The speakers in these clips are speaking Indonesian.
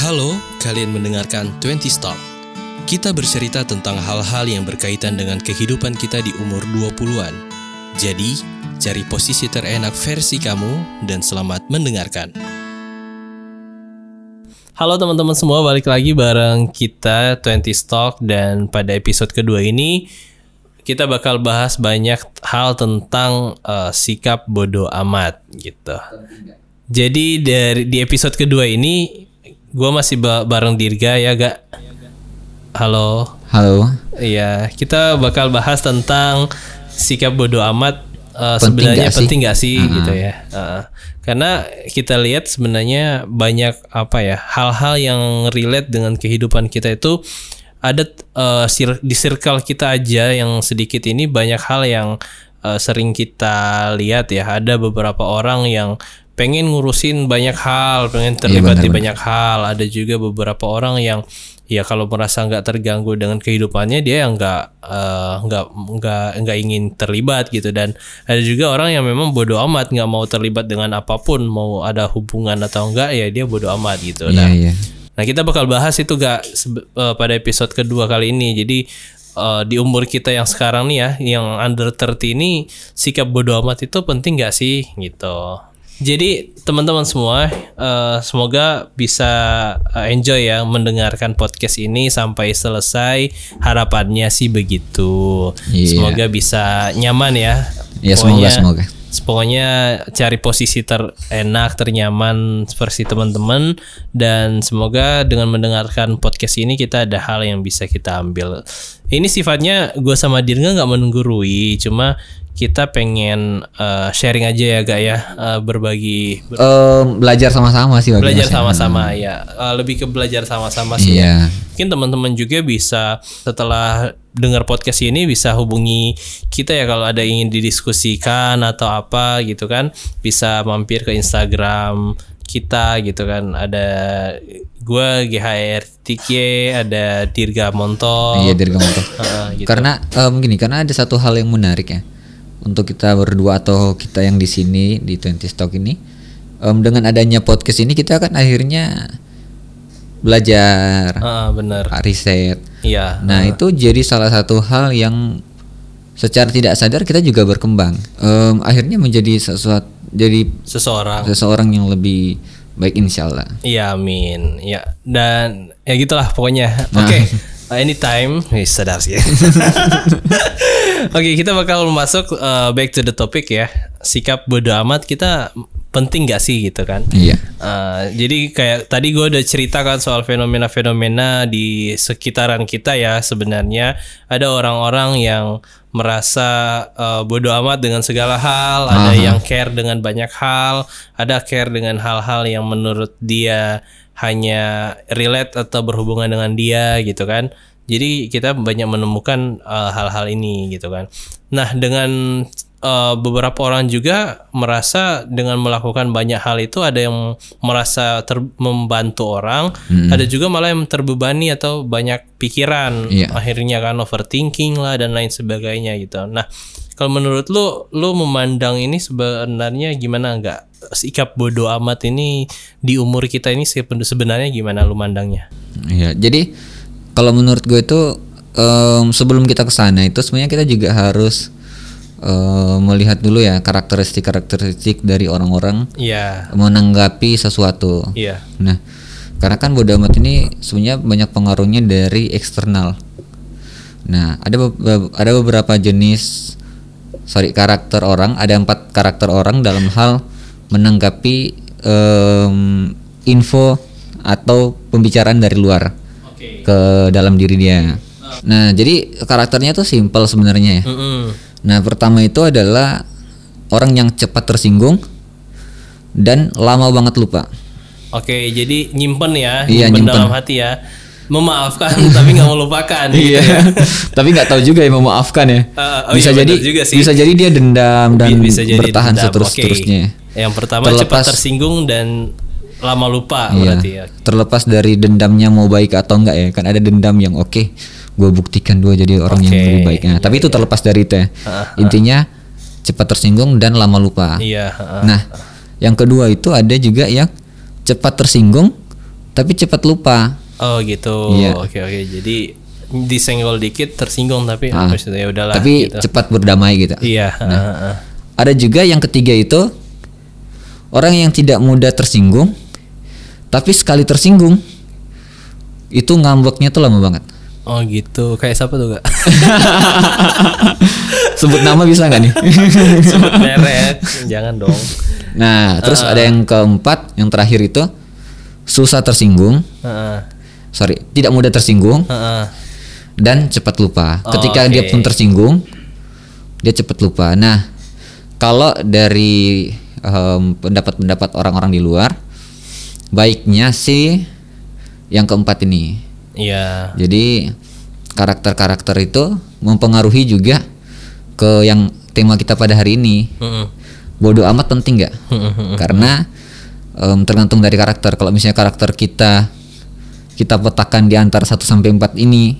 Halo, kalian mendengarkan 20 Start. Kita bercerita tentang hal-hal yang berkaitan dengan kehidupan kita di umur 20-an. Jadi, cari posisi terenak versi kamu dan selamat mendengarkan. Halo teman-teman semua, balik lagi bareng kita 20 Stock dan pada episode kedua ini kita bakal bahas banyak hal tentang uh, sikap bodoh amat gitu. Jadi dari di episode kedua ini gue masih ba bareng Dirga ya gak? Halo. Halo. Iya, kita bakal bahas tentang sikap bodoh amat uh, sebenarnya gak penting gak sih Uh-huh. gitu ya. Uh, karena kita lihat sebenarnya banyak apa ya hal-hal yang relate dengan kehidupan kita itu ada uh, sir- di circle kita aja yang sedikit ini banyak hal yang uh, sering kita lihat ya. Ada beberapa orang yang pengen ngurusin banyak hal, pengen terlibat benar, di benar. banyak hal. Ada juga beberapa orang yang ya kalau merasa nggak terganggu dengan kehidupannya dia yang nggak eh, nggak nggak nggak ingin terlibat gitu dan ada juga orang yang memang bodoh amat nggak mau terlibat dengan apa pun mau ada hubungan atau enggak ya dia bodoh amat gitu. Iya, Nah, iya. Nah kita bakal bahas itu gak sebe- eh, pada episode kedua kali ini. Jadi eh, di umur kita yang sekarang nih ya, yang under 30 ini sikap bodoh amat itu penting gak sih gitu. Jadi teman-teman semua eh, semoga bisa eh, enjoy ya mendengarkan podcast ini sampai selesai. Harapannya sih begitu. Iya. Semoga bisa nyaman ya. Ya, semoga, Pokoknya- semoga. Pokoknya cari posisi terenak, ternyaman versi teman-teman dan semoga dengan mendengarkan podcast ini kita ada hal yang bisa kita ambil. Ini sifatnya gue sama Dirga nggak menggurui, cuma kita pengen eh, sharing aja ya gak ya eh, berbagi ber- Em, belajar sama-sama sih belajar Mas sama-sama ya. Eh, lebih ke belajar sama-sama sih ya. Iya. mungkin teman-teman juga bisa setelah dengar podcast ini bisa hubungi kita ya kalau ada ingin didiskusikan atau apa gitu kan. Bisa mampir ke Instagram kita gitu kan. Ada gua GHR Tike ada Dirga Monto. Iya kamu tuh. Heeh, gitu. Karena em, gini, karena ada satu hal yang menarik ya untuk kita berdua atau kita yang di sini di 20 Stock ini em, dengan adanya podcast ini kita kan akhirnya belajar, Heeh, bener riset. iya Nah, itu jadi salah satu hal yang secara tidak sadar kita juga berkembang. Em, akhirnya menjadi sesuatu jadi seseorang seseorang yang lebih baik insya Allah. Iya amin ya dan ya gitulah pokoknya Nah. oke uh, anytime. Wih, sadar sih. Oke kita bakal masuk uh, back to the topic ya. Sikap bodoh amat kita penting gak sih gitu kan? Iya. Uh, jadi kayak tadi gue udah ceritakan soal fenomena-fenomena di sekitaran kita ya sebenarnya. Ada orang-orang yang merasa uh, bodoh amat dengan segala hal, ada yang care dengan banyak hal, ada care dengan hal-hal yang menurut dia hanya relate atau berhubungan dengan dia gitu kan. Jadi kita banyak menemukan uh, hal-hal ini gitu kan. Nah dengan uh, beberapa orang juga merasa dengan melakukan banyak hal itu ada yang merasa ter- membantu orang, ada juga malah yang terbebani atau banyak pikiran, Iya. akhirnya kan overthinking lah dan lain sebagainya gitu. Nah kalau menurut lu, lu memandang ini sebenarnya gimana nggak sikap bodoh amat ini di umur kita ini se- sebenarnya gimana lu mandangnya? Iya, jadi kalau menurut gue itu em, sebelum kita ke sana itu sebenarnya kita juga harus em, melihat dulu ya karakteristik-karakteristik dari orang-orang Iya, menanggapi sesuatu. iya, Nah, karena kan bodo amat ini sebenarnya banyak pengaruhnya dari eksternal. Nah, ada be- ada beberapa jenis sorry karakter orang, ada empat karakter orang dalam hal menanggapi em, info atau pembicaraan dari luar oke. ke dalam diri dia. Nah, jadi karakternya tuh simple sebenarnya ya. Mm-mm. Nah, pertama itu adalah orang yang cepat tersinggung dan lama banget lupa. Oke, jadi nyimpen ya, Iya, nyimpen, nyimpen. dalam hati ya. Memaafkan tapi nggak melupakan. gitu Iya. ya. Tapi nggak tahu juga ya memaafkan ya. Uh, oh bisa iya, jadi juga sih. bisa jadi dia dendam dan Bi- bisa jadi bertahan seterus-terusnya. Yang pertama cepat Terlepas- tersinggung dan lama lupa Iya. berarti ya. Terlepas dari dendamnya mau baik atau enggak ya. Kan ada dendam yang oke, gue buktikan gue jadi orang yang Oke, lebih baik. Nah, tapi itu terlepas dari itu ya. Intinya cepat tersinggung dan lama lupa. Iya, heeh. Nah, yang kedua itu ada juga yang cepat tersinggung tapi cepat lupa. Oh gitu. Iya. Oke oke. Jadi disenggol dikit tersinggung tapi Ah. itu ya udahlah tapi gitu. cepat berdamai gitu. Iya. heeh. Ada juga yang ketiga itu orang yang tidak mudah tersinggung, tapi sekali tersinggung itu ngambeknya tuh lama banget. Oh gitu. Kayak siapa tuh gak? Sebut nama bisa nggak nih? Sebut merek. Jangan dong. nah, terus ada yang keempat, yang terakhir itu susah tersinggung, Heeh. sorry, tidak mudah tersinggung Heeh. dan cepat lupa. Oh, Ketika dia oke. pun tersinggung, dia cepat lupa. Nah, kalau dari em, pendapat-pendapat orang-orang di luar, baiknya sih yang keempat ini. Iya. Jadi karakter-karakter itu mempengaruhi juga ke yang tema kita pada hari ini. Bodoh amat penting nggak? Karena em, tergantung dari karakter. Kalau misalnya karakter kita kita petakan di antara 1 sampai 4 ini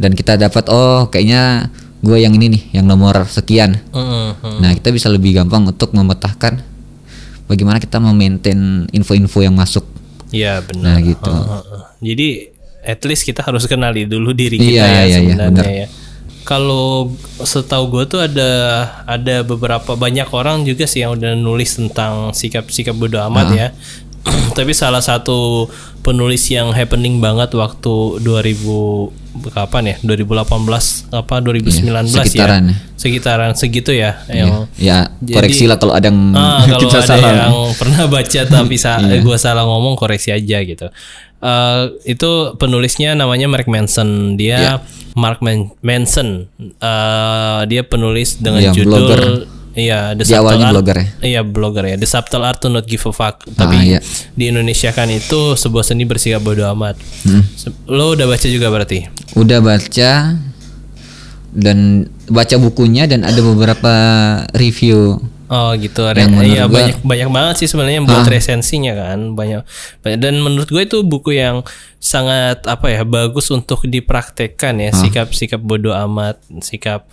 dan kita dapat oh kayaknya gue yang ini nih yang nomor sekian. Heeh. Nah, kita bisa lebih gampang untuk memetakan bagaimana kita memaintain info-info yang masuk. Iya benar. Nah, gitu. Jadi at least kita harus kenali dulu diri Iya, kita iya, ya iya, iya, sebenarnya benar. ya. Kalau setahu gue tuh ada ada beberapa banyak orang juga sih yang udah nulis tentang sikap-sikap bodoh amat ya. Tapi salah satu penulis yang happening banget waktu 2000 kapan ya? 2018 apa 2019 Iya, ya? sekitaran. Sekitaran segitu ya yang Ya, Jadi- koreksi lah kalau ada yang Ah, kalau kita ada salah. yang pernah baca tapi sa Iya. gue salah ngomong koreksi aja gitu. Eh, itu penulisnya namanya Mark Manson. Dia Iya. Mark Man- Manson. Eh, dia penulis dengan Iya, judul blogger. Iya, The Subtle awalnya Art- blogger ya? Iya, blogger ya. The Subtle Art to Not Give a Fuck. Ah, Tapi iya. di Indonesia kan itu sebuah seni bersikap bodoh amat. Hmm. Lo udah baca juga berarti? Udah baca dan baca bukunya dan ada beberapa review. Oh gitu, Yang iya gua- banyak banyak banget sih sebenarnya buat resensinya kan. Banyak, banyak. Dan menurut gue itu buku yang sangat apa ya bagus untuk dipraktekkan ya. Sikap-sikap bodoh amat sikap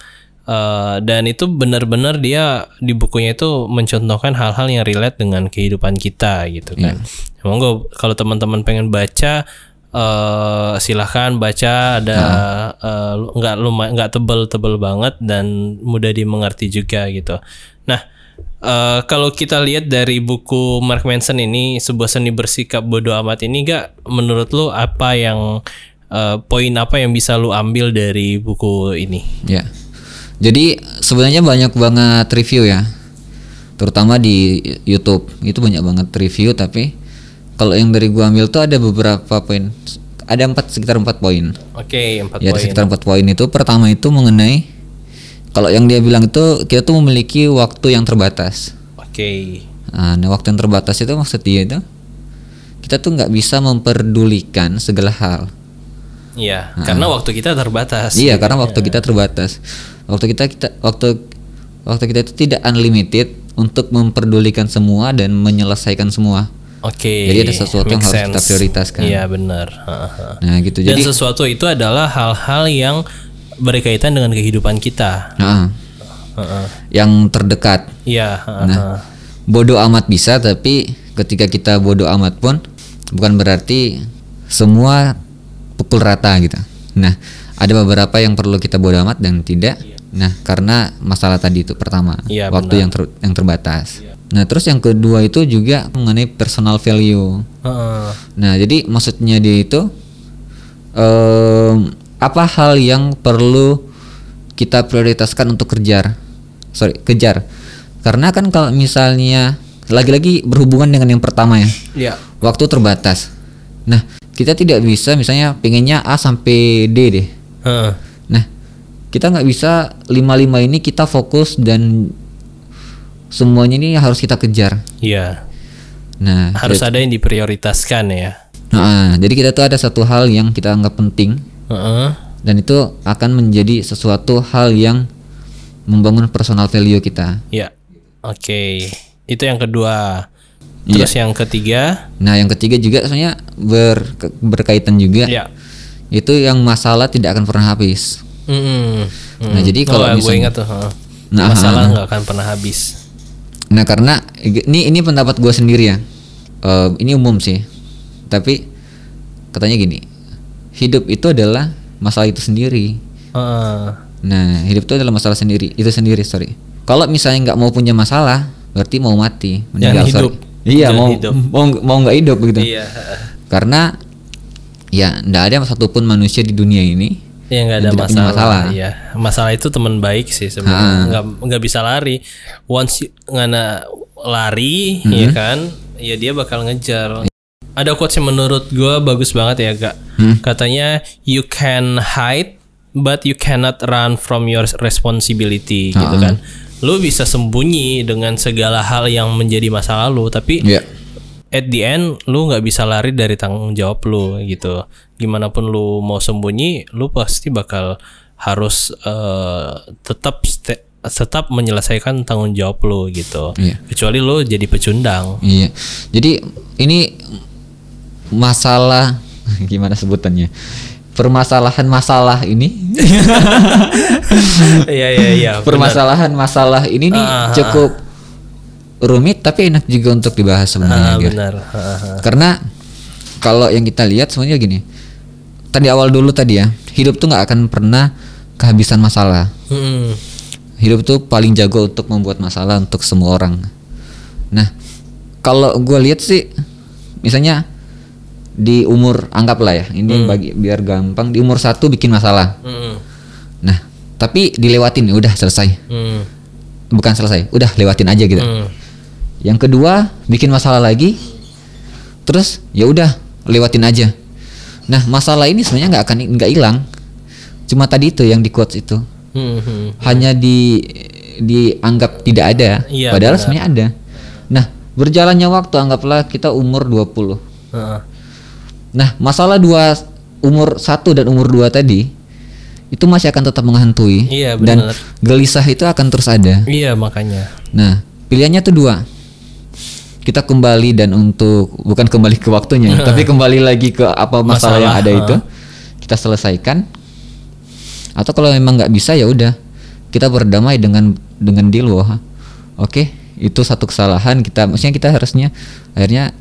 eh, dan itu benar-benar dia di bukunya itu mencontohkan hal-hal yang relate dengan kehidupan kita gitu kan. Monggo kalau teman-teman pengen baca eh silahkan baca. Ada eh, lu- nggak lumayan nggak tebel-tebel banget dan mudah dimengerti juga gitu. Nah eh, kalau kita lihat dari buku Mark Manson ini sebuah seni bersikap bodoh amat ini gak menurut lu apa yang eh, poin apa yang bisa lu ambil dari buku ini? Ya. Jadi sebenarnya banyak banget review ya. Terutama di YouTube. Itu banyak banget review tapi kalau yang dari gua ambil tuh ada beberapa poin. Ada empat sekitar empat poin. Oke empat Ya, poin. sekitar empat poin itu pertama itu mengenai kalau yang dia bilang itu kita tuh memiliki waktu yang terbatas. Oke Nah, nah, waktu yang terbatas itu maksud dia itu kita tuh nggak bisa memperdulikan segala hal. Iya karena waktu kita terbatas. Iya, karena waktu kita terbatas. Waktu kita kita waktu waktu kita itu tidak unlimited untuk memperdulikan semua dan menyelesaikan semua. Oke. Jadi ada sesuatu yang harus kita prioritaskan. Iya benar. Nah, gitu. Dan Jadi sesuatu itu adalah hal-hal yang berkaitan dengan kehidupan kita. nah, Ha-ha. yang terdekat. Iya. ha-ha. Nah, bodoh amat bisa tapi ketika kita bodoh amat pun bukan berarti semua pukul rata gitu. Nah, ada beberapa yang perlu kita bodoh amat dan tidak. Nah, karena masalah tadi itu pertama, Iya, waktu benar. yang ter- yang terbatas. Nah, terus yang kedua itu juga mengenai personal value. Ha-ha. Nah, jadi maksudnya dia itu em, apa hal yang perlu kita prioritaskan untuk kejar? Sorry, kejar. Karena kan kalau misalnya lagi-lagi berhubungan dengan yang pertama ya, Iya. waktu terbatas. Nah, kita tidak bisa misalnya pengennya A sampai D deh. Ha. Nah, kita nggak bisa lima-lima ini kita fokus dan semuanya ini harus kita kejar. Iya. Nah, Harus ada yang diprioritaskan ya. Nah, jadi kita tuh ada satu hal yang kita anggap penting Heeh. dan itu akan menjadi sesuatu hal yang membangun personal value kita. Iya. Oke. Itu yang kedua. Iya. Terus yang ketiga, Nah, yang ketiga juga sebenarnya ber- berkaitan juga. ya. Itu yang masalah tidak akan pernah habis. Mm-mm. Nah, jadi kalau gue misalnya- ingat tuh. Nah, masalah nggak akan pernah habis. Nah, karena ini ini pendapat gue sendiri ya. Eh, ini umum sih. Tapi katanya gini hidup itu adalah masalah itu sendiri Heeh. nah hidup itu adalah masalah sendiri itu sendiri sorry kalau misalnya nggak mau punya masalah berarti mau mati Jangan sorry. hidup. iya Jangan mau hidup. mau mau nggak hidup begitu Iya. karena ya nggak ada satupun manusia di dunia ini Ya nggak ada masalah. masalah. Iya, masalah itu teman baik sih sebenarnya. Nggak nggak bisa lari. Once ngana lari, ya kan? Ya dia bakal ngejar. Ada quotes yang menurut gua bagus banget ya, Kak. Katanya you can hide but you cannot run from your responsibility gitu kan. Lu bisa sembunyi dengan segala hal yang menjadi masa lalu, tapi ya at the end lu nggak bisa lari dari tanggung jawab lu gitu gimana pun lu mau sembunyi lu pasti bakal harus eh, tetap tetap menyelesaikan tanggung jawab lu gitu Iya. kecuali lu jadi pecundang Iya. Jadi ini masalah gimana sebutannya? Permasalahan masalah ini, iya iya iya benar. permasalahan masalah ini nih ah, cukup rumit tapi enak juga untuk dibahas sebenarnya. Benar ah. Karena kalau yang kita lihat sebenarnya gini. Tadi awal dulu tadi ya, hidup tuh nggak akan pernah kehabisan masalah. Mm-mm. hidup tuh paling jago untuk membuat masalah untuk semua orang. Nah, kalau gue lihat sih, misalnya di umur anggaplah ya, ini bagi biar gampang di umur satu bikin masalah. Mm-mm. Nah, tapi dilewatin udah selesai, Mm. bukan selesai, udah lewatin aja gitu. Mm. Yang kedua bikin masalah lagi, terus ya udah lewatin aja. Nah, masalah ini sebenarnya nggak akan nggak hilang, cuma tadi itu yang di quotes itu Mhm. hanya di dianggap tidak ada Iya, padahal benar. sebenarnya ada. Nah, berjalannya waktu anggaplah kita umur 20. Heeh. Nah, masalah dua umur satu dan umur dua tadi itu masih akan tetap menghantui Iya, dan benar. gelisah itu akan terus ada. iya makanya Nah, pilihannya tuh dua. Kita kembali dan untuk bukan kembali ke waktunya, tapi kembali lagi ke apa masalah, yang Masalah, ada ha. itu. Kita selesaikan. Atau kalau memang nggak bisa ya udah, kita berdamai dengan dengan deal oke, itu satu kesalahan kita maksudnya kita harusnya akhirnya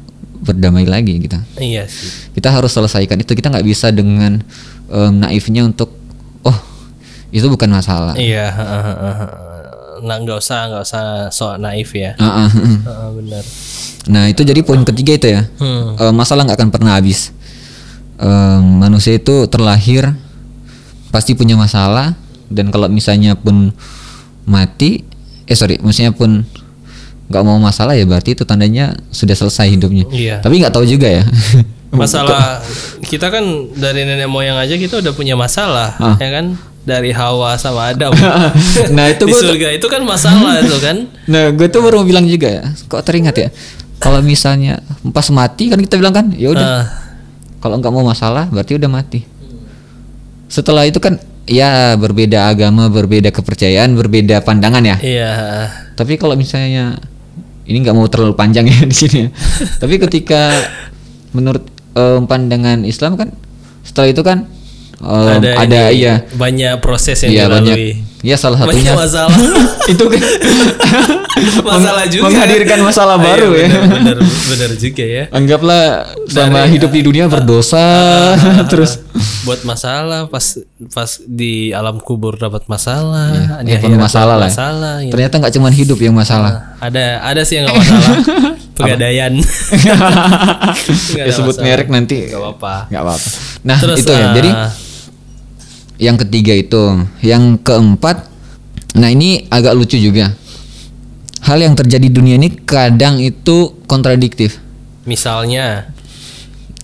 berdamai lagi kita. iya sih Kita harus selesaikan itu. Kita nggak bisa dengan em, naifnya untuk oh, itu bukan masalah. iya heeh, heeh. nah nggak usah nggak usah sok naif ya ah, ah. Heeh, benar Nah itu jadi poin ketiga itu ya. Hmm. Eh, masalah nggak akan pernah habis. Eh, manusia itu terlahir pasti punya masalah dan kalau misalnya pun mati, eh sorry, maksudnya pun nggak mau masalah ya berarti itu tandanya sudah selesai hidupnya. Iya. Tapi nggak tahu juga ya. masalah kita kan dari nenek moyang aja kita udah punya masalah Ah. ya kan dari Hawa sama Adam nah itu di gua surga itu kan masalah itu kan Nah, gue tuh baru mau bilang juga ya. Kok teringat ya? Kalau misalnya pas mati kan kita bilang kan, ya udah. Ah, Kalau nggak mau masalah berarti udah mati. Setelah itu kan ya berbeda agama, berbeda kepercayaan, berbeda pandangan ya. iya Tapi kalau misalnya ini nggak mau terlalu panjang ya di sini. ya. Tapi ketika menurut em, pandangan Islam kan setelah itu kan em, ada, ini, iya banyak proses yang iya banyak dilalui ya salah banyak satunya masalah itu kan masalah juga menghadirkan masalah Ah, baru iya, ya. benar, benar juga ya Anggaplah sama Dari- hidup di dunia berdosa terus buat masalah pas pas di alam kubur dapat masalah di ya penuh akhirat masalah lah. masalah gitu. Ternyata nggak cuma hidup yang masalah. ada ada sih yang nggak masalah pegadaian ya sebut masalah. merek nanti Nggak apa-apa nggak apa-apa. Nah Terus, itu ya. Jadi yang ketiga itu, yang keempat, nah ini agak lucu juga. Hal yang terjadi di dunia ini kadang itu kontradiktif. misalnya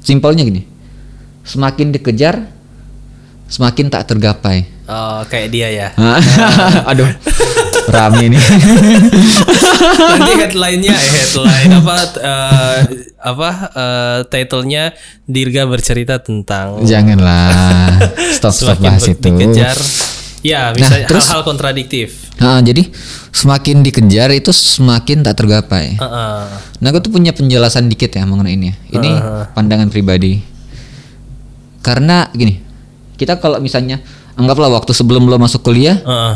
Simpelnya gini, semakin dikejar, semakin tak tergapai. oh, kayak dia ya Aduh, rame ini. nanti headline-nya eh, headline apa eh, apa eh, title-nya Dirga bercerita tentang Janganlah, stop stop bahas itu. dikejar ya misalnya terus- hal-hal kontradiktif Nah, jadi semakin dikejar itu semakin tak tergapai. Heeh. Nah, aku tuh punya penjelasan dikit ya mengenai ini. Ini pandangan pribadi. Karena gini, kita kalau misalnya anggaplah waktu sebelum lo masuk kuliah, Heeh.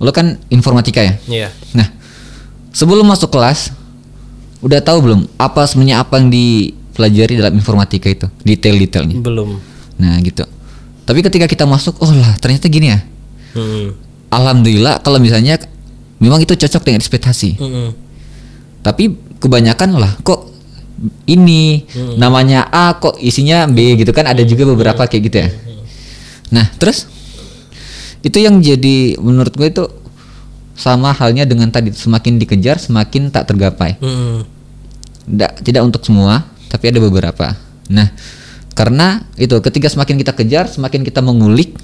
Lo kan informatika ya. Iya. Nah, sebelum masuk kelas, udah tahu belum apa sebenarnya apa yang di pelajari dalam informatika itu detail-detailnya. Belum. Nah gitu. Tapi ketika kita masuk, oh lah ternyata gini ya. Hmm. Alhamdulillah kalau misalnya memang itu cocok dengan ekspektasi. Mm-mm. Tapi kebanyakan lah kok ini namanya A kok isinya B gitu kan ada juga beberapa kayak gitu ya. Nah terus itu yang jadi menurut gue itu sama halnya dengan tadi semakin dikejar semakin tak tergapai. Mm-mm. Tidak tidak untuk semua tapi ada beberapa. Nah karena itu ketika semakin kita kejar semakin kita mengulik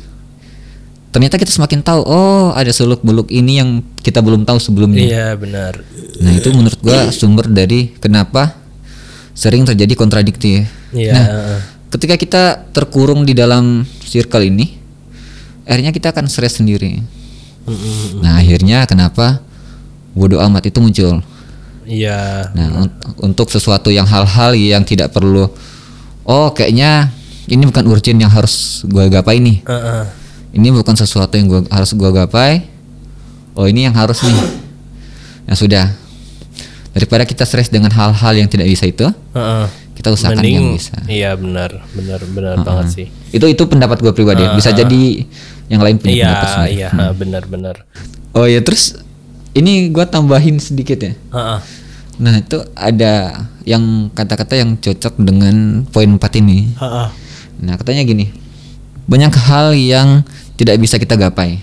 ternyata kita semakin tahu oh ada seluk beluk ini yang kita belum tahu sebelumnya. Iya benar. Nah itu menurut gua sumber dari kenapa sering terjadi kontradiktif. Iya. Nah, ketika kita terkurung di dalam circle ini, akhirnya kita akan stres sendiri. Nah akhirnya kenapa bodoh amat itu muncul. Iya. Nah un- untuk sesuatu yang hal-hal yang tidak perlu, oh kayaknya ini bukan urgent yang harus gua gapai nih. Heeh. Ini bukan sesuatu yang gua harus gua gapai. Oh ini yang harus nih. Nah sudah. Daripada kita stres dengan hal-hal yang tidak bisa itu, Heeh. kita usahakan yang Mending bisa. iya benar, benar benar banget sih. Itu itu pendapat gue pribadi. Bisa jadi yang lain punya Iya, pendapat sendiri. iya, ha, benar benar. Oh ya terus ini gua tambahin sedikit ya. Heeh. Nah itu ada yang kata-kata yang cocok dengan poin 4 ini. Heeh. Nah katanya gini, banyak hal yang tidak bisa kita gapai,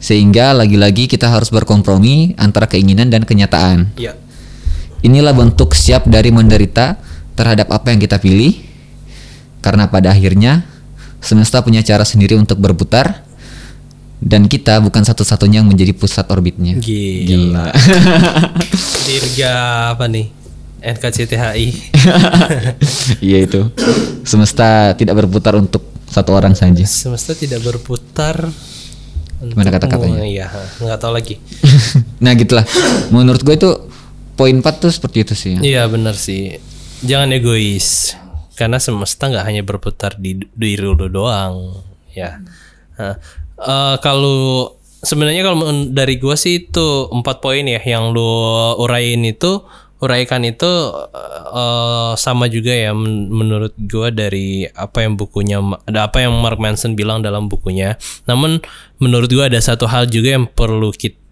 sehingga lagi-lagi kita harus berkompromi antara keinginan dan kenyataan. Iya. Inilah bentuk siap dari menderita terhadap apa yang kita pilih, karena pada akhirnya semesta punya cara sendiri untuk berputar, dan kita bukan satu-satunya yang menjadi pusat orbitnya. Gila. Dirga apa nih? NKCTHI. Iya itu. Semesta tidak berputar untuk satu orang saja. Semesta tidak berputar. Gimana kata-katanya? Iya, nggak tahu lagi. nah gitulah. Menurut gue itu poin 4 tuh seperti itu sih. Iya benar sih. Jangan egois. Karena semesta nggak hanya berputar di diri lu doang, ya. Nah, eh, kalau sebenarnya kalau dari gua sih itu empat poin ya yang lu uraiin itu uraikan itu eh, sama juga ya men- menurut gua dari apa yang bukunya ada apa yang Mark Manson bilang dalam bukunya. Namun menurut gua ada satu hal juga yang perlu kita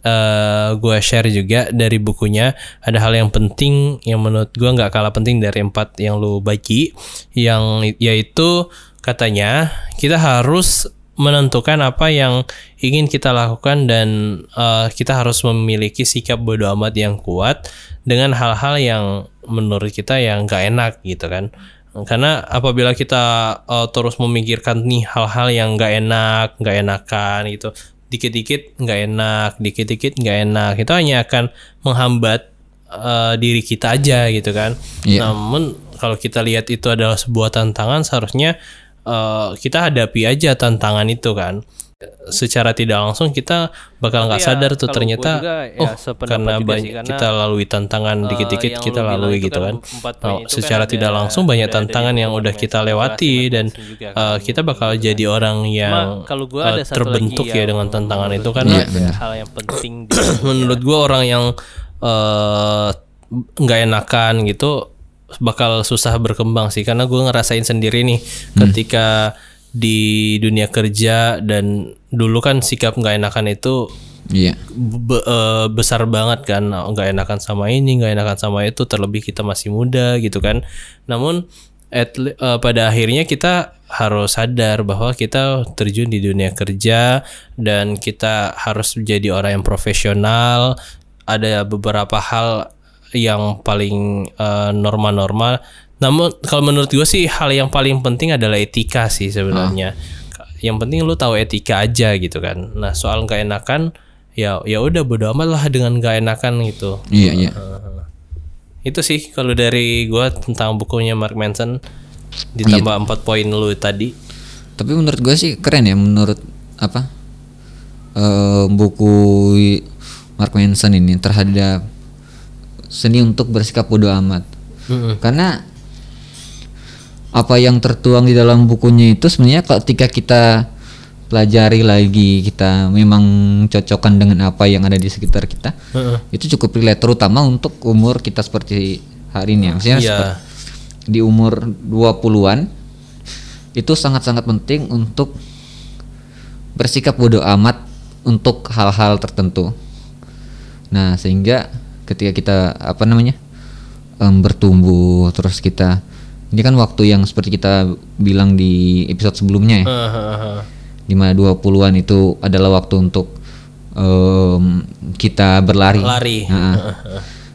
gue share juga dari bukunya ada hal yang penting yang menurut gue nggak kalah penting dari empat yang lu bagi yang yaitu katanya kita harus menentukan apa yang ingin kita lakukan dan eh, kita harus memiliki sikap bodoh amat yang kuat dengan hal-hal yang menurut kita yang nggak enak gitu kan karena apabila kita eh, terus memikirkan nih hal-hal yang nggak enak nggak enakan gitu dikit-dikit nggak enak dikit-dikit nggak enak itu hanya akan menghambat eh, diri kita aja gitu kan Iya. namun kalau kita lihat itu adalah sebuah tantangan seharusnya eh, kita hadapi aja tantangan itu kan secara tidak langsung kita bakal nggak ya, sadar tuh kalau ternyata juga ya oh karena juga banyak sih, karena, kita lalui tantangan eh, dikit-dikit yang kita lalui itu gitu kan kan Nah, itu kan secara ada- tidak langsung banyak ada tantangan yang buku udah kita lewati dan juga eh, kan. kita bakal jadi orang yang kalau gua eh, ada satu terbentuk lagi ya yang dengan tantangan itu kan Iya, ada benar. hal yang penting di menurut gua orang yang eh, nggak enakan gitu bakal susah berkembang sih karena gua ngerasain sendiri nih ketika di dunia kerja dan dulu kan sikap nggak enakan itu Iya. be- eh, besar banget kan nggak enakan sama ini nggak enakan sama itu terlebih kita masih muda gitu kan. Namun at eh, pada akhirnya kita harus sadar bahwa kita terjun di dunia kerja dan kita harus menjadi orang yang profesional. Ada beberapa hal yang paling eh, norma-norma namun kalau menurut gue sih hal yang paling penting adalah etika sih sebenarnya. Yang penting lu tahu etika aja gitu kan. Nah soal nggak enakan ya ya udah bodo amat lah dengan nggak enakan gitu. Iya, iya. itu sih kalau dari gua tentang bukunya Mark Manson ditambah empat poin lu tadi. Tapi menurut gue sih keren ya menurut apa eh, buku Mark Manson ini terhadap seni untuk bersikap bodoh amat. Karena apa yang tertuang di dalam bukunya itu sebenarnya ketika kita pelajari lagi kita memang cocokkan dengan apa yang ada di sekitar kita Heeh. itu cukup relate terutama untuk umur kita seperti hari ini ya. Maksudnya Iya. seperti- di umur 20-an itu sangat-sangat penting untuk bersikap bodoh amat untuk hal-hal tertentu. Nah, sehingga ketika kita apa namanya? em, bertumbuh terus kita ini kan waktu yang seperti kita bilang di episode sebelumnya ya. Hahaha. di mana 20-an itu adalah waktu untuk em, kita berlari. Lari. Nah,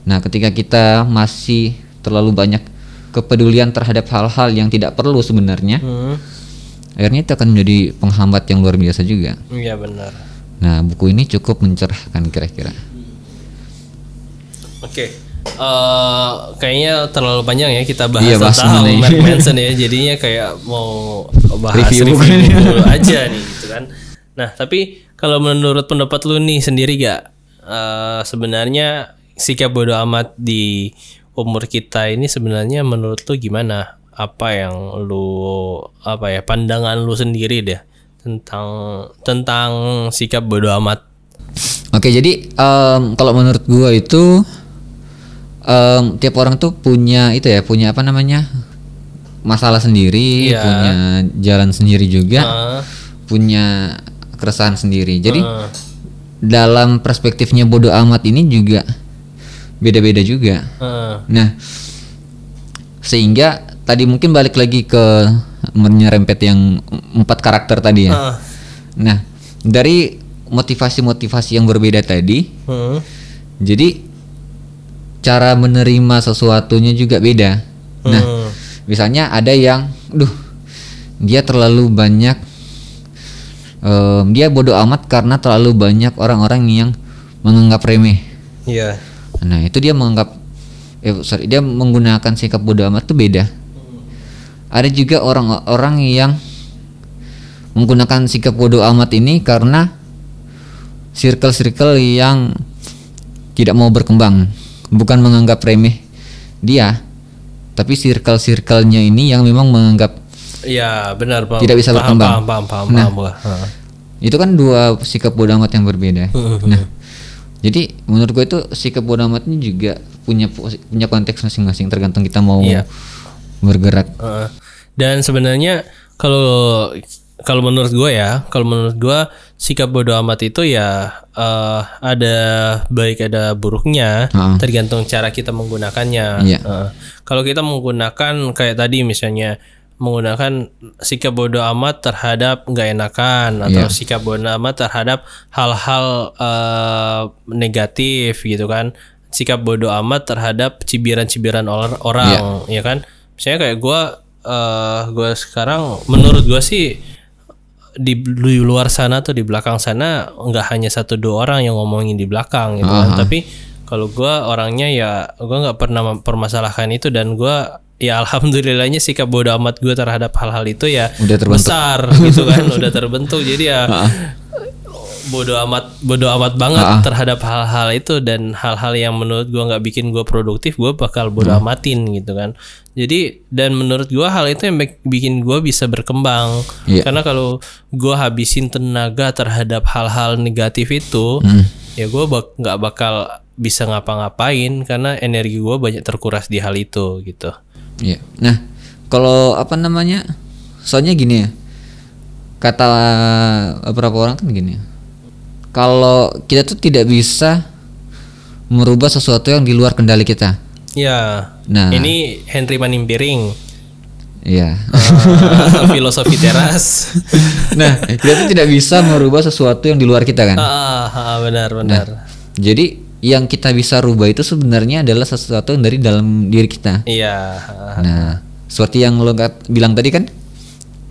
nah, ketika kita masih terlalu banyak kepedulian terhadap hal-hal yang tidak perlu sebenarnya, Hmm. akhirnya itu akan menjadi penghambat yang luar biasa juga. Iya benar. Nah, buku ini cukup mencerahkan kira-kira. Oke. Eh, kayaknya terlalu panjang ya kita bahas Iya, bahas tentang Mark Manson ya. Jadinya kayak mau bahas Review review, buku aja nih gitu kan. Nah, tapi kalau menurut pendapat lu nih sendiri gak eh, sebenarnya sikap bodoh amat di umur kita ini sebenarnya menurut lu gimana? Apa yang lu apa ya pandangan lu sendiri deh tentang tentang sikap bodoh amat? Oke, jadi em, kalau menurut gua itu em, tiap orang tuh punya itu ya, punya apa namanya? masalah sendiri, Iya. punya jalan sendiri juga, Eh, punya keresahan sendiri. Jadi eh, dalam perspektifnya bodoh amat ini juga beda-beda juga. eh, Nah, sehingga tadi mungkin balik lagi ke menyerempet yang empat karakter tadi ya. eh, Nah, dari motivasi-motivasi yang berbeda tadi, hmm, jadi cara menerima sesuatunya juga beda. Nah, hmm. misalnya ada yang, duh, dia terlalu banyak, em, dia bodoh amat karena terlalu banyak orang-orang yang menganggap remeh. Iya. Nah, itu dia menganggap, eh sorry, dia menggunakan sikap bodoh amat itu beda. Ada juga orang-orang yang menggunakan sikap bodoh amat ini karena circle-circle yang tidak mau berkembang, bukan menganggap remeh dia, tapi circle-circle-nya ini yang memang menganggap Iya benar paham. Tidak bisa paham, berkembang. Paham paham paham, Nah. paham gua. Heeh. itu kan dua sikap bodoh amat yang berbeda. Nah, jadi menurut gue itu sikap bodoh amat ini juga punya punya konteks masing-masing tergantung kita mau Iya. bergerak. Heeh. Dan sebenarnya kalau kalau menurut gue ya, kalau menurut gue sikap bodoh amat itu ya eh, ada baik ada buruknya, Heeh. tergantung cara kita menggunakannya. Iya. Heeh. kalau kita menggunakan kayak tadi misalnya menggunakan sikap bodoh amat terhadap nggak enakan atau Iya. sikap bodoh amat terhadap hal-hal eh, negatif gitu kan sikap bodoh amat terhadap cibiran-cibiran or- orang ya kan misalnya kayak gue eh gue sekarang menurut gue sih di, di luar sana tuh di belakang sana nggak hanya satu dua orang yang ngomongin di belakang gitu kan. Tapi kalau gue orangnya ya gue nggak pernah mempermasalahkan itu dan gue ya alhamdulillahnya sikap bodoh amat gue terhadap hal-hal itu ya Udah terbentuk. besar gitu kan. Udah terbentuk. Jadi ya bodoh amat bodoh amat banget terhadap hal-hal itu dan hal-hal yang menurut gua nggak bikin gua produktif gua bakal bodoh amatin gitu kan jadi dan menurut gua hal itu yang bik- bikin gua bisa berkembang Iya. karena kalau gua habisin tenaga terhadap hal-hal negatif itu ya gua bak- nggak bakal bisa ngapa-ngapain karena energi gua banyak terkuras di hal itu gitu Iya. Nah, kalau apa namanya? Soalnya gini ya. Kata beberapa orang kan gini. Kalau kita tuh tidak bisa merubah sesuatu yang di luar kendali kita. ya Nah. ini Henry Manimpiring Iya. eh, filosofi teras nah, kita tuh tidak bisa merubah sesuatu yang di luar kita kan. Ah, ah, benar benar. Jadi yang kita bisa rubah itu sebenarnya adalah sesuatu yang dari dalam diri kita. Iya. ah, Nah, seperti yang lo bilang tadi kan,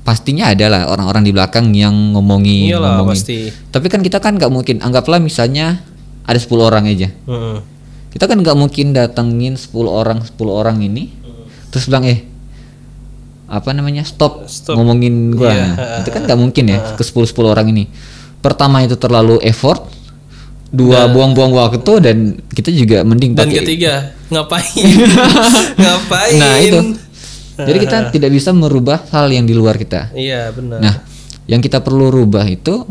pastinya ada lah orang-orang di belakang yang ngomongin, Iyalah ngomongin. pasti. Tapi kan kita kan nggak mungkin, anggaplah misalnya ada 10 orang aja. Mm-mm. Kita kan nggak mungkin datengin 10 orang, 10 orang ini, terus bilang eh apa namanya stop, Stop. ngomongin gua. Iya. Itu kan nggak mungkin ya ke 10 10 orang ini. Pertama itu terlalu effort, dua buang-buang waktu dan kita juga mending Dan pakai ketiga, ngapain? ngapain? Nah itu. Jadi kita tidak bisa merubah hal yang di luar kita. Iya, benar. Nah, yang kita perlu rubah itu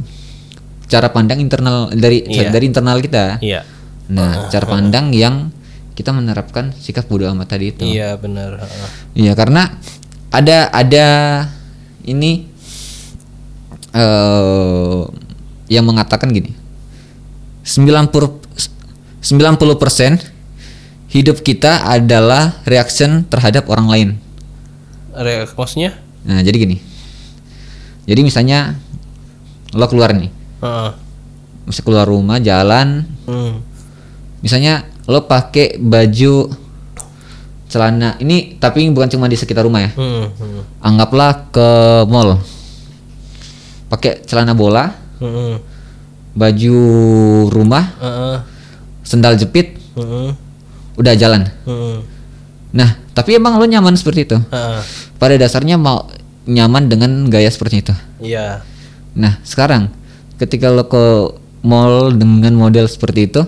cara pandang internal dari Iya. dari internal kita. Iya. Nah, cara pandang yang kita menerapkan sikap bodoh amat tadi itu. Iya benar. Iya karena ada ada ini eh yang mengatakan gini. 90 90% hidup kita adalah reaction terhadap orang lain. Re- maksudnya? Nah, jadi gini. Jadi misalnya lo keluar nih, Heeh. mesti keluar rumah jalan, Hmm. misalnya lo pakai baju celana ini tapi bukan cuma di sekitar rumah ya. Hmm. Hmm. Anggaplah ke mall. Pakai celana bola, Hmm. baju rumah, Heeh. sendal jepit, Hmm. udah jalan. Hmm. Nah, tapi emang lo nyaman seperti itu? Heeh. Pada dasarnya mau nyaman dengan gaya seperti itu. Iya. Nah, sekarang ketika lo ke mall dengan model seperti itu,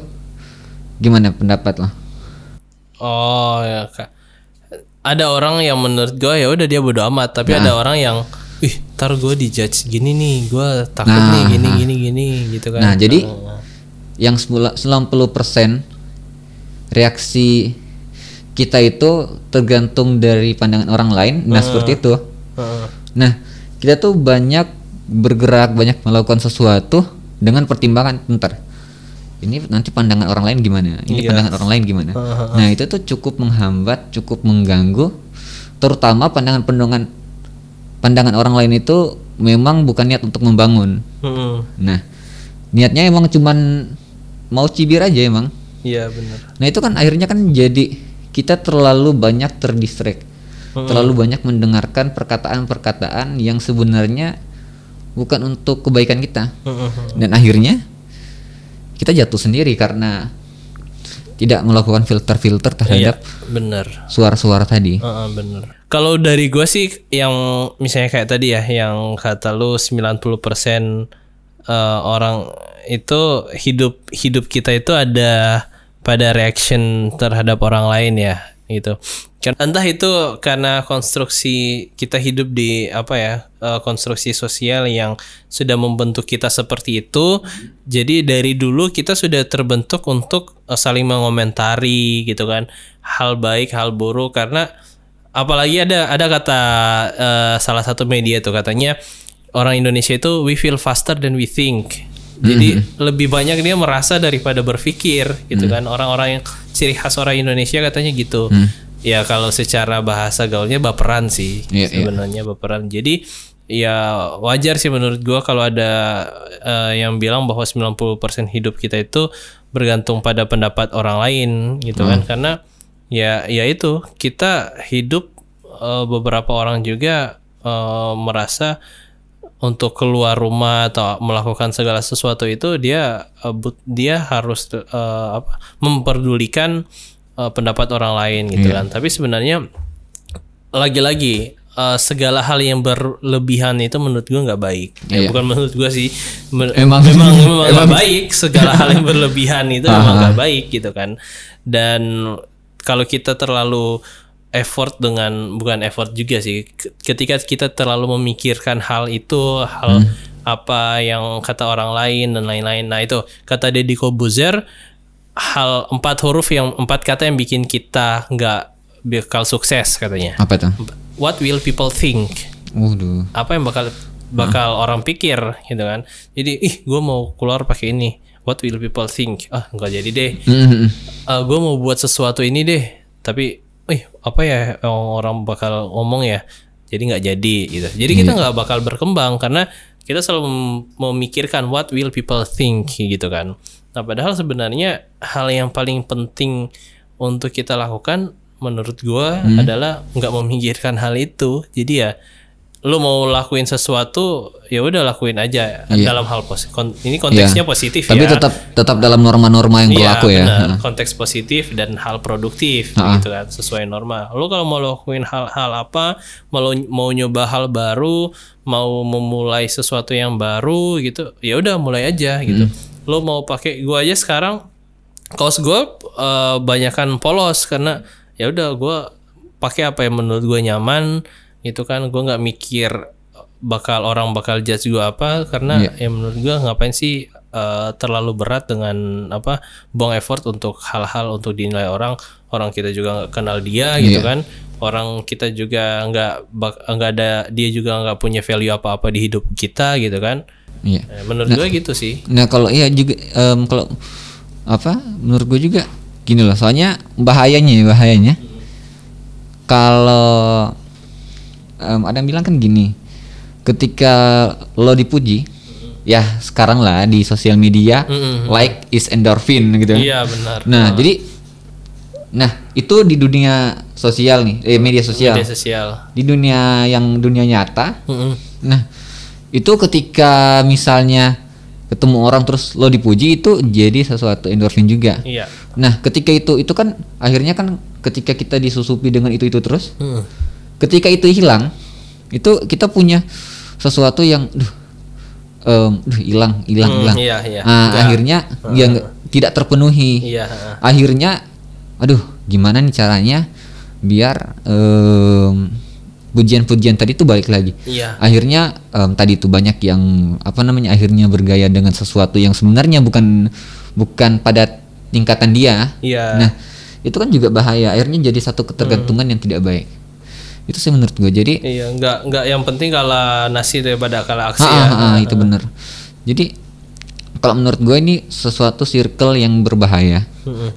gimana pendapat lo? Oh ya kak. Ada orang yang menurut gue ya udah dia bodo amat, tapi ada orang yang, ih, tar gue dijudge gini nih, gue takut Nah, nih gini nah. gini gini gitu kan. Nah, jadi Heeh. yang semula 90% reaksi kita itu tergantung dari pandangan orang lain. Nah, seperti itu. Heeh. Nah, kita tuh banyak bergerak, banyak melakukan sesuatu dengan pertimbangan bentar. Ini nanti pandangan orang lain gimana? Ini Iya. pandangan orang lain gimana? Nah, itu tuh cukup menghambat, cukup mengganggu terutama pandangan-pandangan pandangan orang lain itu memang bukan niat untuk membangun. Hmm. Nah, niatnya emang cuman mau cibir aja emang. Iya benar. Nah, itu kan akhirnya kan jadi kita terlalu banyak terdistract. Terlalu banyak mendengarkan perkataan-perkataan yang sebenarnya bukan untuk kebaikan kita. Dan akhirnya kita jatuh sendiri karena tidak melakukan filter-filter Iya terhadap benar. suara-suara tadi. Heeh, bener. Kalau dari gue sih yang misalnya kayak tadi ya yang kata lu 90% eh, orang itu hidup hidup kita itu ada pada reaction terhadap orang lain ya gitu. Kan entah itu karena konstruksi kita hidup di apa ya eh, konstruksi sosial yang sudah membentuk kita seperti itu. Jadi dari dulu kita sudah terbentuk untuk eh, saling mengomentari gitu kan hal baik hal buruk karena apalagi ada ada kata eh, salah satu media tuh katanya orang Indonesia itu we feel faster than we think. Jadi lebih banyak dia merasa daripada berpikir gitu kan. Orang-orang yang ciri khas orang Indonesia katanya gitu. Ya kalau secara bahasa gaulnya baperan sih Iya, iya. sebenarnya baperan. Jadi ya wajar sih menurut gua kalau ada eh, yang bilang bahwa 90% hidup kita itu bergantung pada pendapat orang lain gitu kan. Karena ya ya itu kita hidup eh, beberapa orang juga eh, merasa untuk keluar rumah atau melakukan segala sesuatu itu dia eh, dia harus eh, apa memperdulikan eh, pendapat orang lain gitu kan. Tapi sebenarnya lagi-lagi eh, segala hal yang berlebihan itu menurut gua nggak baik. Ya, Iya. bukan menurut gua sih. Men- Emang- memang memang nggak baik. Segala hal yang berlebihan itu memang nggak baik gitu kan. Dan kalau kita terlalu effort dengan bukan effort juga sih. Ketika kita terlalu memikirkan hal itu hal apa yang kata orang lain dan lain-lain. Nah itu kata Deddy Kobuzer hal empat huruf yang empat kata yang bikin kita nggak bakal sukses katanya. Apa tuh? what will people think? Waduh. apa yang bakal bakal orang pikir gitu kan. Jadi ih gue mau keluar pakai ini. What will people think? Ah nggak jadi deh. Mm-mm. gue mau buat sesuatu ini deh. Tapi ih apa ya orang bakal ngomong ya? Jadi nggak jadi gitu. Jadi kita nggak bakal berkembang karena kita selalu mem- memikirkan what will people think gitu kan. Nah padahal sebenarnya hal yang paling penting untuk kita lakukan menurut gua adalah nggak memikirkan hal itu. Jadi ya lu mau lakuin sesuatu ya udah lakuin aja dalam hal positif ini konteksnya positif Iya. Tapi ya tetap tetap dalam norma-norma yang Iya, berlaku ya. benar. Konteks positif dan hal produktif gitu kan sesuai norma. Lu kalau mau lakuin hal-hal apa, mau mau nyoba hal baru, mau memulai sesuatu yang baru gitu, ya udah mulai aja gitu. Lu mau pakai gua aja sekarang kaos gua eh, banyakan polos karena ya udah gua pakai apa yang menurut gua nyaman itu kan gua nggak mikir bakal orang bakal judge gua apa karena ya menurut gua ngapain sih eh, terlalu berat dengan apa buang effort untuk hal-hal untuk dinilai orang. Orang kita juga nggak kenal dia gitu Iya. kan. Orang kita juga nggak nggak ada dia juga nggak punya value apa-apa di hidup kita gitu kan. Iya. Eh, menurut gue gitu sih. Nah kalau iya juga em, kalau apa menurut gue juga gini loh. Soalnya bahayanya ya, bahayanya. Kalau em, ada yang bilang kan gini ketika lo dipuji ya sekarang lah di sosial media Mm-mm. like is endorphin gitu iya benar nah jadi nah itu di dunia sosial nih eh, media sosial media sosial di dunia yang dunia nyata Mm-mm. Nah, itu ketika misalnya ketemu orang terus lo dipuji itu jadi sesuatu endorfin juga. iya Nah, ketika itu itu kan akhirnya kan ketika kita disusupi dengan itu itu terus, Mm. Ketika itu hilang, itu kita punya sesuatu yang duh em, duh hilang, hilang, Hmm, hilang. iya, iya. Nah, akhirnya yang tidak terpenuhi. iya. Akhirnya aduh, gimana nih caranya biar em, pujian-pujian tadi itu balik lagi. Iya. Akhirnya em, tadi itu banyak yang apa namanya akhirnya bergaya dengan sesuatu yang sebenarnya bukan bukan pada tingkatan dia. Iya. Nah itu kan juga bahaya. Akhirnya jadi satu ketergantungan yang tidak baik itu sih menurut gue jadi iya nggak nggak yang penting kalah nasi daripada kalah aksi ah, ya. ah, ah, itu benar jadi kalau menurut gue ini sesuatu circle yang berbahaya.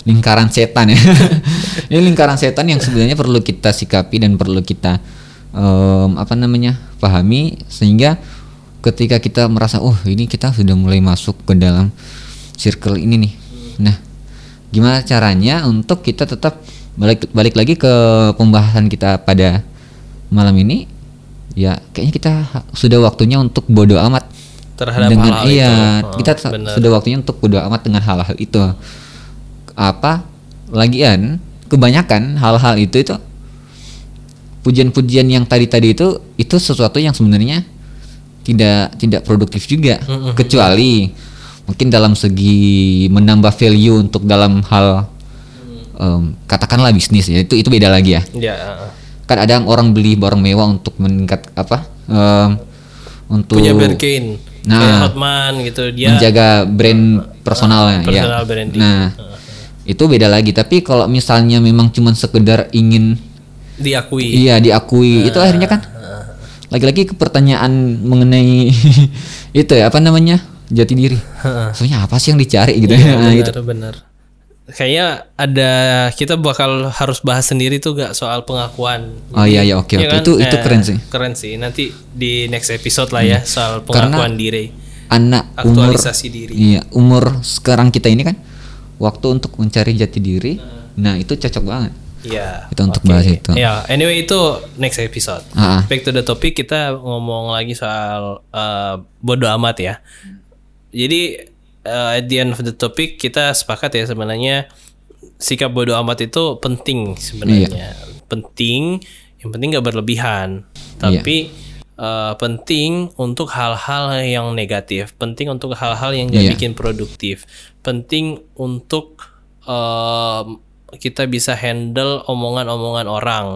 Lingkaran setan ya. Ini lingkaran setan yang sebenarnya perlu kita sikapi dan perlu kita em, apa namanya pahami sehingga ketika kita merasa oh ini kita sudah mulai masuk ke dalam circle ini nih. Nah gimana caranya untuk kita tetap balik balik lagi ke pembahasan kita pada malam ini ya kayaknya kita sudah waktunya untuk bodoh amat. Terhadap dengan hal-hal iya itu. Oh, kita benar. sudah waktunya untuk bodo amat dengan hal-hal itu. Apa lagian kebanyakan hal-hal itu itu pujian-pujian yang tadi-tadi itu itu sesuatu yang sebenarnya tidak tidak produktif juga. Kecuali mungkin dalam segi menambah value untuk dalam hal em, katakanlah bisnis ya itu itu beda lagi ya. Iya, heeh. Kan ada orang beli barang mewah untuk meningkat apa em, untuk punya Birkin Nah. kayak Hotman gitu dia menjaga brand personalnya ya. personal branding. Nah, itu beda lagi. Tapi kalau misalnya memang cuma sekedar ingin diakui iya diakui, itu akhirnya kan lagi-lagi ke pertanyaan mengenai itu ya apa namanya jati diri. Sebenarnya apa sih yang dicari gitu Iya, ya? Nah, itu. benar benar kayaknya ada kita bakal harus bahas sendiri tuh gak soal pengakuan Oh iya iya oke Iya oke kan? itu itu Eh, keren sih. Hmm. keren sih nanti di next episode lah ya soal pengakuan diri Anak umur aktualisasi diri iya umur sekarang kita ini kan waktu untuk mencari jati diri. Nah itu cocok banget. Iya. Kita untuk oke. bahas itu. Ya, anyway itu next episode. Ah. Back to the topic kita ngomong lagi soal eh, bodo amat ya. Jadi eh, at the end of the topic kita sepakat ya sebenarnya sikap bodo amat itu penting sebenarnya. Penting, yang penting nggak berlebihan. Tapi eh, penting untuk hal-hal yang negatif, penting untuk hal-hal yang nggak Iya. bikin produktif, penting untuk em, kita bisa handle omongan-omongan orang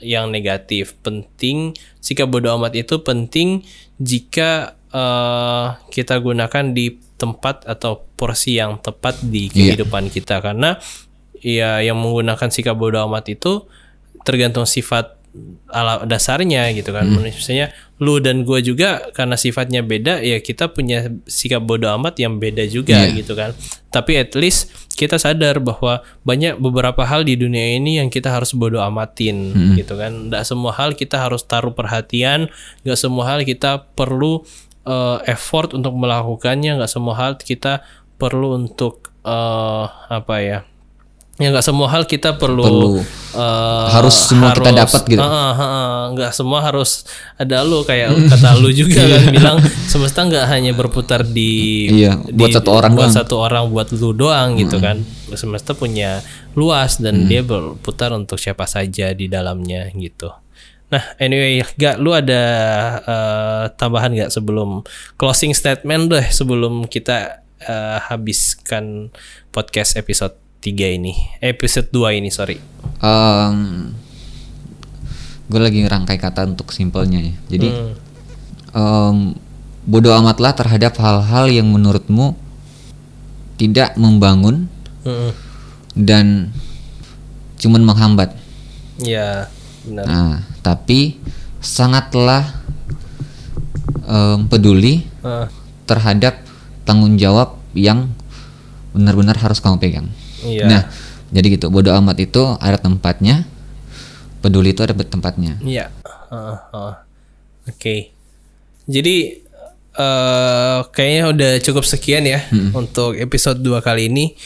yang negatif. Penting sikap bodo amat itu penting jika eh, kita gunakan di tempat atau porsi yang tepat di Iya. kehidupan kita karena ya yang menggunakan sikap bodo amat itu tergantung sifat ala dasarnya gitu kan. Misalnya lu dan gua juga karena sifatnya beda ya kita punya sikap bodo amat yang beda juga Iya. gitu kan. Tapi at least kita sadar bahwa banyak beberapa hal di dunia ini yang kita harus bodo amatin gitu kan. Nggak semua hal kita harus taruh perhatian, nggak semua hal kita perlu eh, effort untuk melakukannya, nggak semua hal kita perlu untuk eh, apa ya? Ya nggak semua hal kita perlu, Perlu. eh, Harus semua kita dapat gitu. Heeh, heeh. nggak semua harus ada lu kayak kata lu juga kan bilang semesta nggak hanya berputar di Iya, buat satu orang buat doang. satu orang buat lu doang gitu kan semesta punya luas dan dia berputar untuk siapa saja di dalamnya gitu nah anyway gak lu ada eh, tambahan nggak sebelum closing statement deh sebelum kita eh, habiskan podcast episode 3 ini episode 2 ini sorry gue lagi ngerangkai kata untuk simpelnya ya. Jadi Hmm. em, bodoh amatlah terhadap hal-hal yang menurutmu tidak membangun Mm-mm. dan cuman menghambat. Ya, benar. Nah, tapi sangatlah em, peduli Ah, terhadap tanggung jawab yang benar-benar harus kamu pegang. Iya. Nah, jadi gitu. Bodoh amat itu ada tempatnya. Peduli itu ada tempatnya. Iya. Heeh, heeh. Oke. Jadi eh kayaknya udah cukup sekian ya untuk episode 2 kali ini.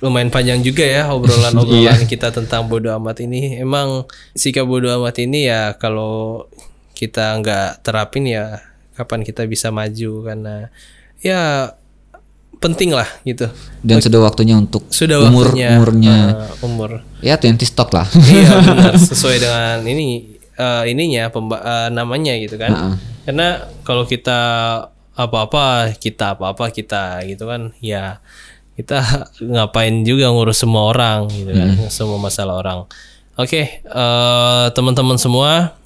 Lumayan panjang juga ya obrolan-obrolan kita tentang bodoh amat ini. Emang sikap bodoh amat ini ya kalau kita nggak terapin ya kapan kita bisa maju karena ya penting lah gitu. Dan sudah waktunya untuk Sudah umur waktunya umurnya eh, umur ya 20 stock lah. iya benar sesuai dengan ini eh, ininya pemba- eh, namanya gitu kan Heeh. karena kalau kita apa-apa kita apa-apa kita gitu kan ya kita ngapain juga ngurus semua orang gitu kan. Semua masalah orang. Oke eh, teman-teman semua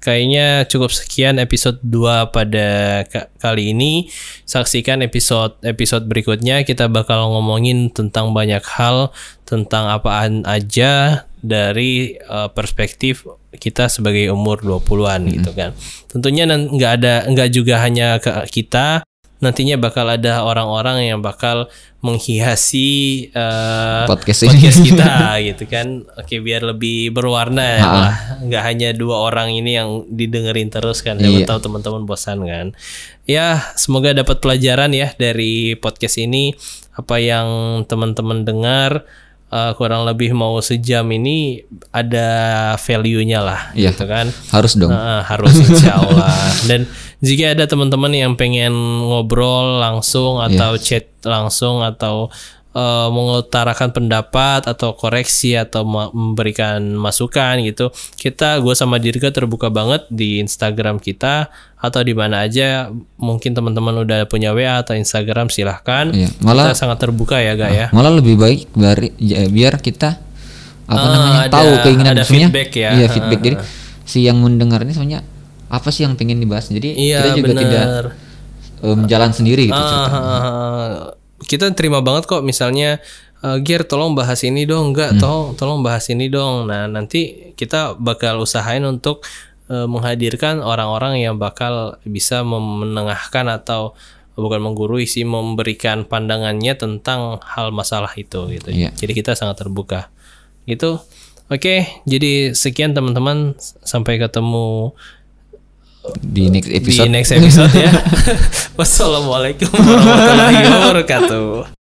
kayaknya cukup sekian episode 2 pada ka- kali ini. Saksikan episode episode berikutnya. Kita bakal ngomongin tentang banyak hal tentang apaan aja dari eh, perspektif kita sebagai umur 20-an gitu kan. Tentunya nggak ada nggak juga hanya ke kita nantinya bakal ada orang-orang yang bakal menghiasi eh, Podcast ini. podcast kita gitu kan. Oke biar lebih berwarna ya lah. Nggak hanya dua orang ini yang didengerin terus kan. Iya. tahu teman-teman bosan kan. Ya semoga dapat pelajaran ya dari podcast ini. Apa yang teman-teman dengar eh, kurang lebih mau sejam ini ada value-nya lah Iya. gitu kan. Harus dong. Nah, harus insya Allah. Dan jika ada teman-teman yang pengen ngobrol langsung atau chat langsung atau eh, mengutarakan pendapat atau koreksi atau ma- memberikan masukan gitu, kita gue sama Dirga terbuka banget di Instagram kita atau di mana aja. Mungkin teman-teman udah punya WA atau Instagram silahkan. Iya, malah- kita sangat terbuka ya, gak ya? Malah lebih baik biar, ya, biar kita apa Ah, namanya ada- tahu keinginan ada maksudnya. feedback ya. Iya, feedback. Jadi si yang mendengar ini sebenarnya apa sih yang pengen dibahas. Jadi Iya kita juga tidak benar. em, jalan sendiri gitu. Ah, ah, ah. Kita terima banget kok misalnya eh, Gear tolong bahas ini dong. Enggak Hmm. tolong tolong bahas ini dong. Nah nanti kita bakal usahain untuk eh, menghadirkan orang-orang yang bakal bisa menengahkan atau bukan menggurui sih memberikan pandangannya tentang hal masalah itu gitu. Iya. jadi kita sangat terbuka. Gitu. Oke jadi sekian teman-teman. Sampai ketemu Di next di episode next episode ya. Wassalamualaikum warahmatullahi wabarakatuh.